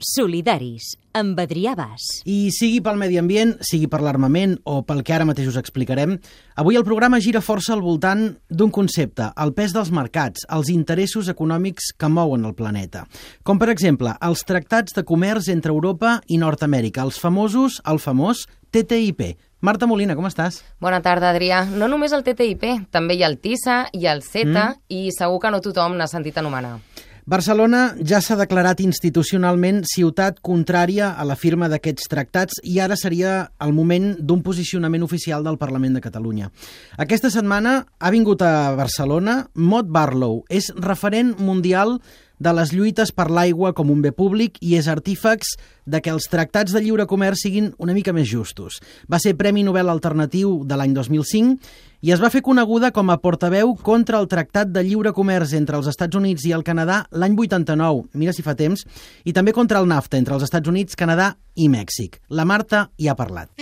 Solidaris, amb Adrià Bas. I sigui pel medi ambient, sigui per l'armament o pel que ara mateix us explicarem, avui el programa gira força al voltant d'un concepte, el pes dels mercats, els interessos econòmics que mouen el planeta. Com per exemple, els tractats de comerç entre Europa i Nord-Amèrica, els famosos, el famós TTIP, Marta Molina, com estàs? Bona tarda, Adrià. No només el TTIP, també hi ha el TISA i el CETA mm. i segur que no tothom n'ha sentit anomenar. Barcelona ja s'ha declarat institucionalment ciutat contrària a la firma d'aquests tractats i ara seria el moment d'un posicionament oficial del Parlament de Catalunya. Aquesta setmana ha vingut a Barcelona Mott Barlow, és referent mundial de les lluites per l'aigua com un bé públic i és artífex de que els tractats de lliure comerç siguin una mica més justos. Va ser Premi Nobel Alternatiu de l'any 2005 i es va fer coneguda com a portaveu contra el Tractat de Lliure Comerç entre els Estats Units i el Canadà l'any 89, mira si fa temps, i també contra el NAFTA entre els Estats Units, Canadà i Mèxic. La Marta hi ha parlat.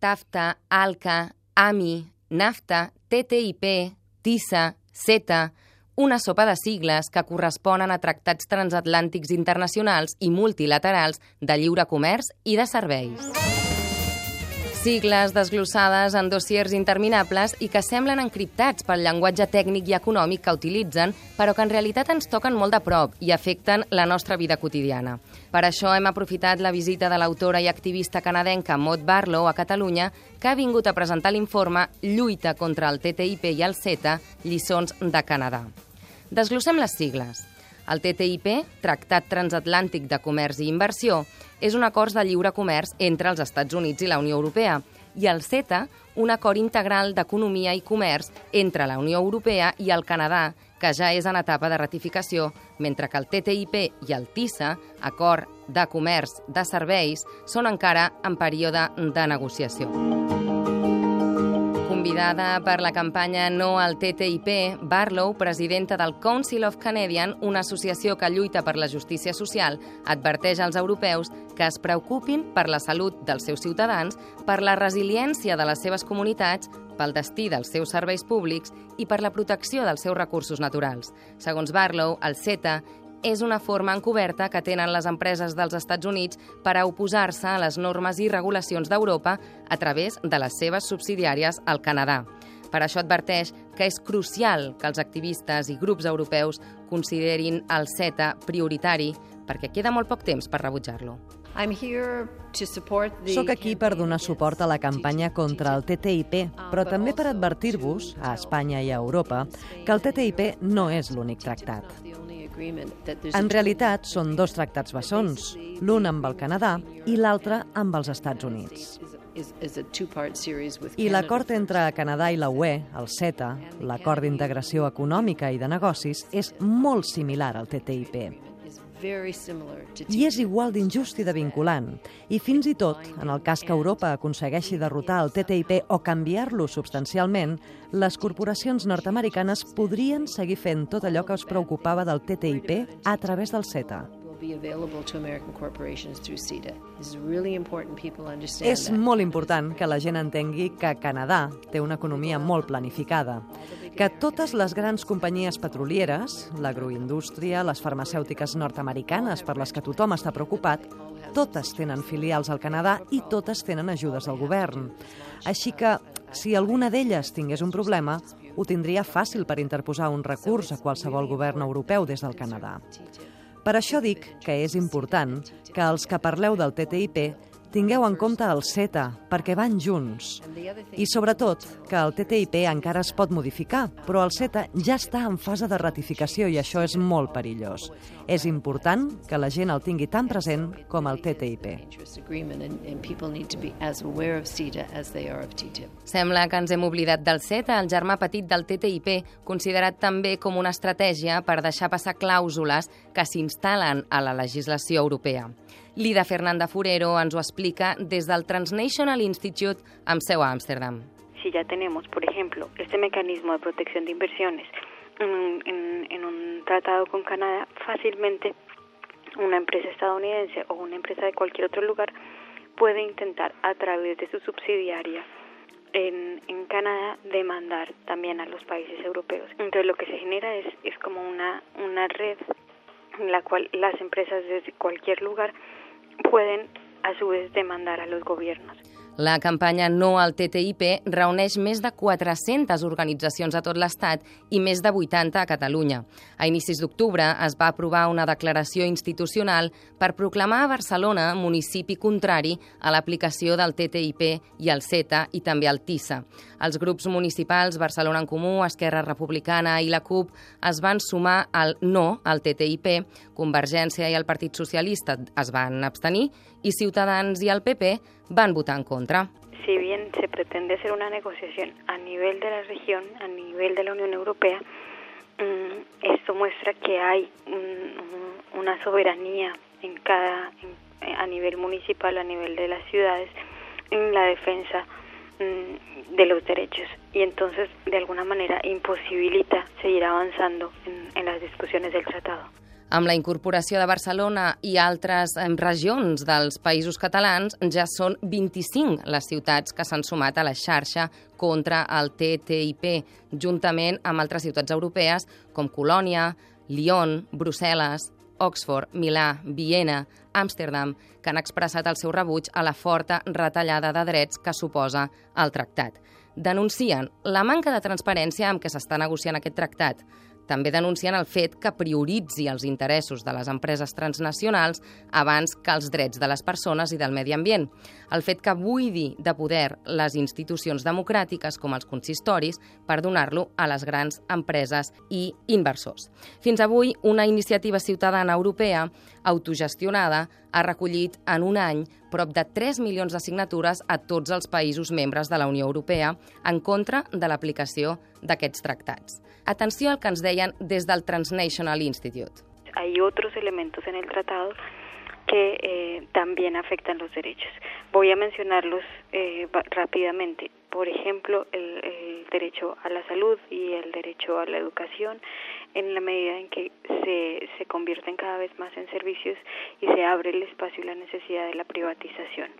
TAFTA, ALCA, AMI, NAFTA, TTIP, TISA, CETA, una sopa de sigles que corresponen a tractats transatlàntics internacionals i multilaterals de lliure comerç i de serveis. Sigles desglossades en dossiers interminables i que semblen encriptats pel llenguatge tècnic i econòmic que utilitzen, però que en realitat ens toquen molt de prop i afecten la nostra vida quotidiana. Per això hem aprofitat la visita de l'autora i activista canadenca Maud Barlow a Catalunya, que ha vingut a presentar l'informe Lluita contra el TTIP i el CETA, lliçons de Canadà. Desglossem les sigles. El TTIP, Tractat Transatlàntic de Comerç i Inversió, és un acord de lliure comerç entre els Estats Units i la Unió Europea, i el CETA, un acord integral d'economia i comerç entre la Unió Europea i el Canadà, que ja és en etapa de ratificació, mentre que el TTIP i el TISA, acord de comerç de serveis, són encara en període de negociació. Convidada per la campanya No al TTIP, Barlow, presidenta del Council of Canadian, una associació que lluita per la justícia social, adverteix als europeus que es preocupin per la salut dels seus ciutadans, per la resiliència de les seves comunitats, pel destí dels seus serveis públics i per la protecció dels seus recursos naturals. Segons Barlow, el CETA és una forma encoberta que tenen les empreses dels Estats Units per a oposar-se a les normes i regulacions d'Europa a través de les seves subsidiàries al Canadà. Per això adverteix que és crucial que els activistes i grups europeus considerin el CETA prioritari perquè queda molt poc temps per rebutjar-lo. Soc aquí per donar suport a la campanya contra el TTIP, però també per advertir-vos, a Espanya i a Europa, que el TTIP no és l'únic tractat. En realitat, són dos tractats bessons, l'un amb el Canadà i l'altre amb els Estats Units. I l'acord entre Canadà i la UE, el CETA, l'acord d'integració econòmica i de negocis, és molt similar al TTIP. I és igual d'injust i de vinculant. I fins i tot, en el cas que Europa aconsegueixi derrotar el TTIP o canviar-lo substancialment, les corporacions nord-americanes podrien seguir fent tot allò que els preocupava del TTIP a través del CETA. És molt important que la gent entengui que Canadà té una economia molt planificada, que totes les grans companyies petrolieres, l'agroindústria, les farmacèutiques nord-americanes per les que tothom està preocupat, totes tenen filials al Canadà i totes tenen ajudes del govern. Així que, si alguna d'elles tingués un problema, ho tindria fàcil per interposar un recurs a qualsevol govern europeu des del Canadà. Per això dic que és important que els que parleu del TTIP tingueu en compte el CETA, perquè van junts. I sobretot, que el TTIP encara es pot modificar, però el CETA ja està en fase de ratificació i això és molt perillós. És important que la gent el tingui tan present com el TTIP. Sembla que ens hem oblidat del CETA, el germà petit del TTIP, considerat també com una estratègia per deixar passar clàusules que s'instal·len a la legislació europea. Lida Fernanda Furero ens explica des del Transnational Institute amb seu Ámsterdam. Si ya tenemos, por ejemplo, este mecanismo de protección de inversiones en un tratado con Canadá, fácilmente una empresa estadounidense o una empresa de cualquier otro lugar puede intentar a través de su subsidiaria en, en Canadá demandar también a los países europeos. Entonces lo que se genera es, es como una, una red en la cual las empresas desde cualquier lugar pueden a su vez demandar a los gobiernos. La campanya No al TTIP reuneix més de 400 organitzacions a tot l'Estat i més de 80 a Catalunya. A inicis d'octubre es va aprovar una declaració institucional per proclamar a Barcelona municipi contrari a l'aplicació del TTIP i el CETA i també al TISA. Els grups municipals Barcelona en Comú, Esquerra Republicana i la CUP es van sumar al no al TTIP, Convergència i el Partit Socialista es van abstenir i Ciutadans i el PP van votar en contra. Si bien se pretende hacer una negociación a nivel de la región, a nivel de la Unión Europea, mm, esto muestra que hay una soberanía en cada, a nivel municipal, a nivel de las ciudades, en la defensa mm, de los derechos y entonces de alguna manera imposibilita seguir avanzando en las discusiones del tratado. Amb la incorporació de Barcelona i altres regions dels països catalans, ja són 25 les ciutats que s'han sumat a la xarxa contra el TTIP, juntament amb altres ciutats europees com Colònia, Lyon, Brussel·les, Oxford, Milà, Viena, Amsterdam, que han expressat el seu rebuig a la forta retallada de drets que suposa el tractat. Denuncien la manca de transparència amb què s'està negociant aquest tractat, també denuncien el fet que prioritzi els interessos de les empreses transnacionals abans que els drets de les persones i del medi ambient. El fet que buidi de poder les institucions democràtiques com els consistoris per donar-lo a les grans empreses i inversors. Fins avui, una iniciativa ciutadana europea autogestionada ha recollit en un any prop de 3 milions de signatures a tots els països membres de la Unió Europea en contra de l'aplicació d'aquests tractats. Atenció al que ens deien des del Transnational Institute. Hay otros elementos en el tratado que eh, también afectan los derechos. Voy a mencionarlos eh, rápidamente. Por ejemplo, el, el, derecho a la salud y el derecho a la educación, en la medida en que se, se convierten cada vez más en servicios y se abre el espacio y la necesidad de la privatización.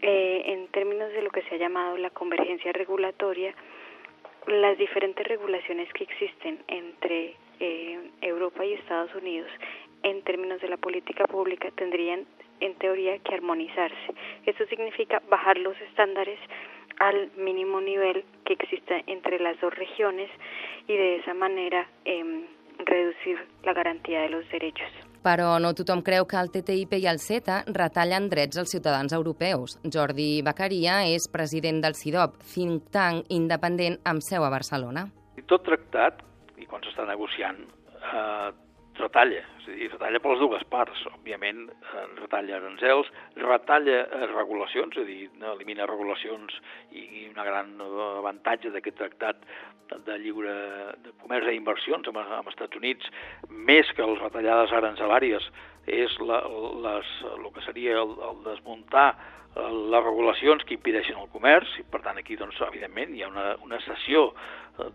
Eh, en términos de lo que se ha llamado la convergencia regulatoria, las diferentes regulaciones que existen entre eh, Europa y Estados Unidos en términos de la política pública tendrían en teoría que armonizarse. Esto significa bajar los estándares al mínimo nivel que existe entre las dos regiones y de esa manera eh, reducir la garantía de los derechos. Però no tothom creu que el TTIP i el CETA retallen drets als ciutadans europeus. Jordi Beccaria és president del CIDOB, think tank independent amb seu a Barcelona. Tot tractat, i quan s'està negociant, eh, retalla, és a dir, retalla per les dues parts, òbviament eh, retalla aranzels, retalla regulacions, és a dir, elimina regulacions i, una gran avantatge d'aquest tractat de lliure de comerç i inversions amb, amb els Estats Units, més que les retallades arancelàries, és la, les, el que seria el, el desmuntar les regulacions que impedeixen el comerç, i per tant aquí, doncs, evidentment, hi ha una, una sessió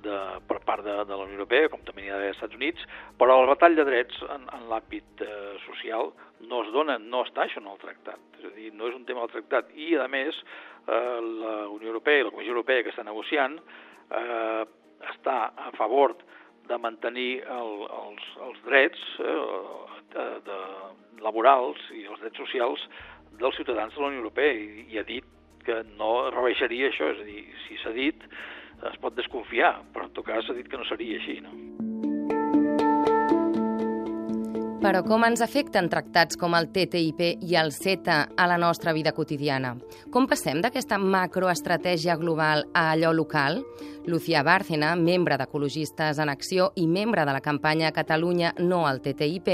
de, per part de, de la Unió Europea, com també n'hi ha dels Estats Units, però el retall de drets en, en l'àmbit eh, social no es dona, no està això en el tractat, és a dir, no és un tema del tractat, i a més eh, la Unió Europea i la Comissió Europea que està negociant eh, està a favor de mantenir el, els, els drets eh, de, de, laborals i els drets socials dels ciutadans de la Unió Europea i, i ha dit que no rebaixaria això, és a dir, si s'ha dit es pot desconfiar, però en tot cas s'ha dit que no seria així, no? Però com ens afecten tractats com el TTIP i el CETA a la nostra vida quotidiana? Com passem d'aquesta macroestratègia global a allò local? Lucía Bárcena, membre d'Ecologistes en Acció i membre de la campanya Catalunya no al TTIP,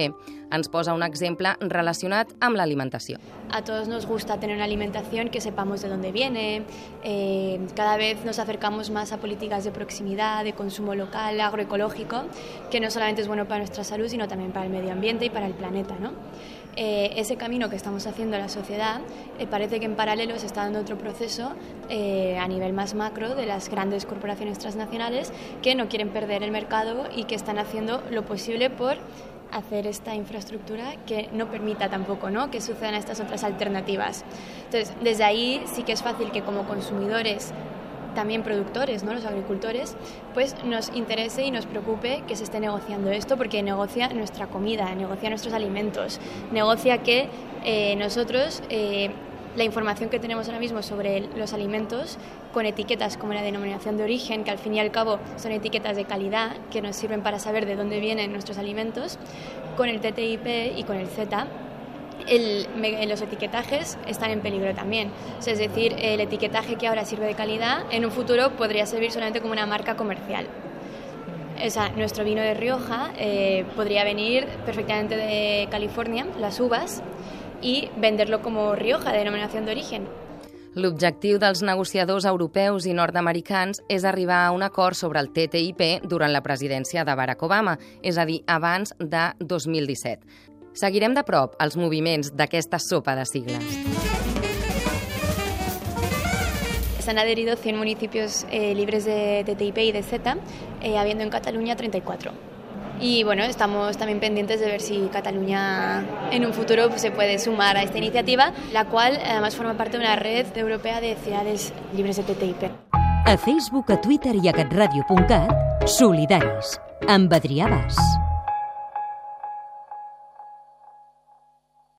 ens posa un exemple relacionat amb l'alimentació. A todos nos gusta tener una alimentación que sepamos de dónde viene, eh, cada vez nos acercamos más a políticas de proximidad, de consumo local, agroecológico, que no solamente es bueno para nuestra salud, sino también para el medio ambiente y para el planeta. ¿no? Eh, ese camino que estamos haciendo en la sociedad, eh, parece que en paralelo se está dando otro proceso eh, a nivel más macro de las grandes corporaciones transnacionales que no quieren perder el mercado y que están haciendo lo posible por hacer esta infraestructura que no permita tampoco ¿no? que sucedan estas otras alternativas. Entonces, desde ahí sí que es fácil que como consumidores también productores, ¿no? los agricultores, pues nos interese y nos preocupe que se esté negociando esto porque negocia nuestra comida, negocia nuestros alimentos, negocia que eh, nosotros eh, la información que tenemos ahora mismo sobre los alimentos con etiquetas como la denominación de origen, que al fin y al cabo son etiquetas de calidad que nos sirven para saber de dónde vienen nuestros alimentos, con el TTIP y con el Z los etiquetajes están en peligro también. es decir, el etiquetaje que ahora sirve de calidad, en un futuro podría servir solamente como una marca comercial. O sea, nuestro vino de Rioja eh, podría venir perfectamente de California, las uvas, i venderlo como Rioja, de denominació d'origen. L'objectiu dels negociadors europeus i nord-americans és arribar a un acord sobre el TTIP durant la presidència de Barack Obama, és a dir, abans de 2017. Seguirem de prop els moviments d'aquesta sopa de sigles. Se han adherido 100 municipios eh, libres de TTIP y de Z, eh, habiendo en Cataluña 34. Y bueno, estamos también pendientes de ver si Cataluña en un futuro se puede sumar a esta iniciativa, la cual además forma parte de una red europea de ciudades libres de TTIP. A Facebook, a Twitter i a catradio.cat, solidaris, amb Adrià Bas.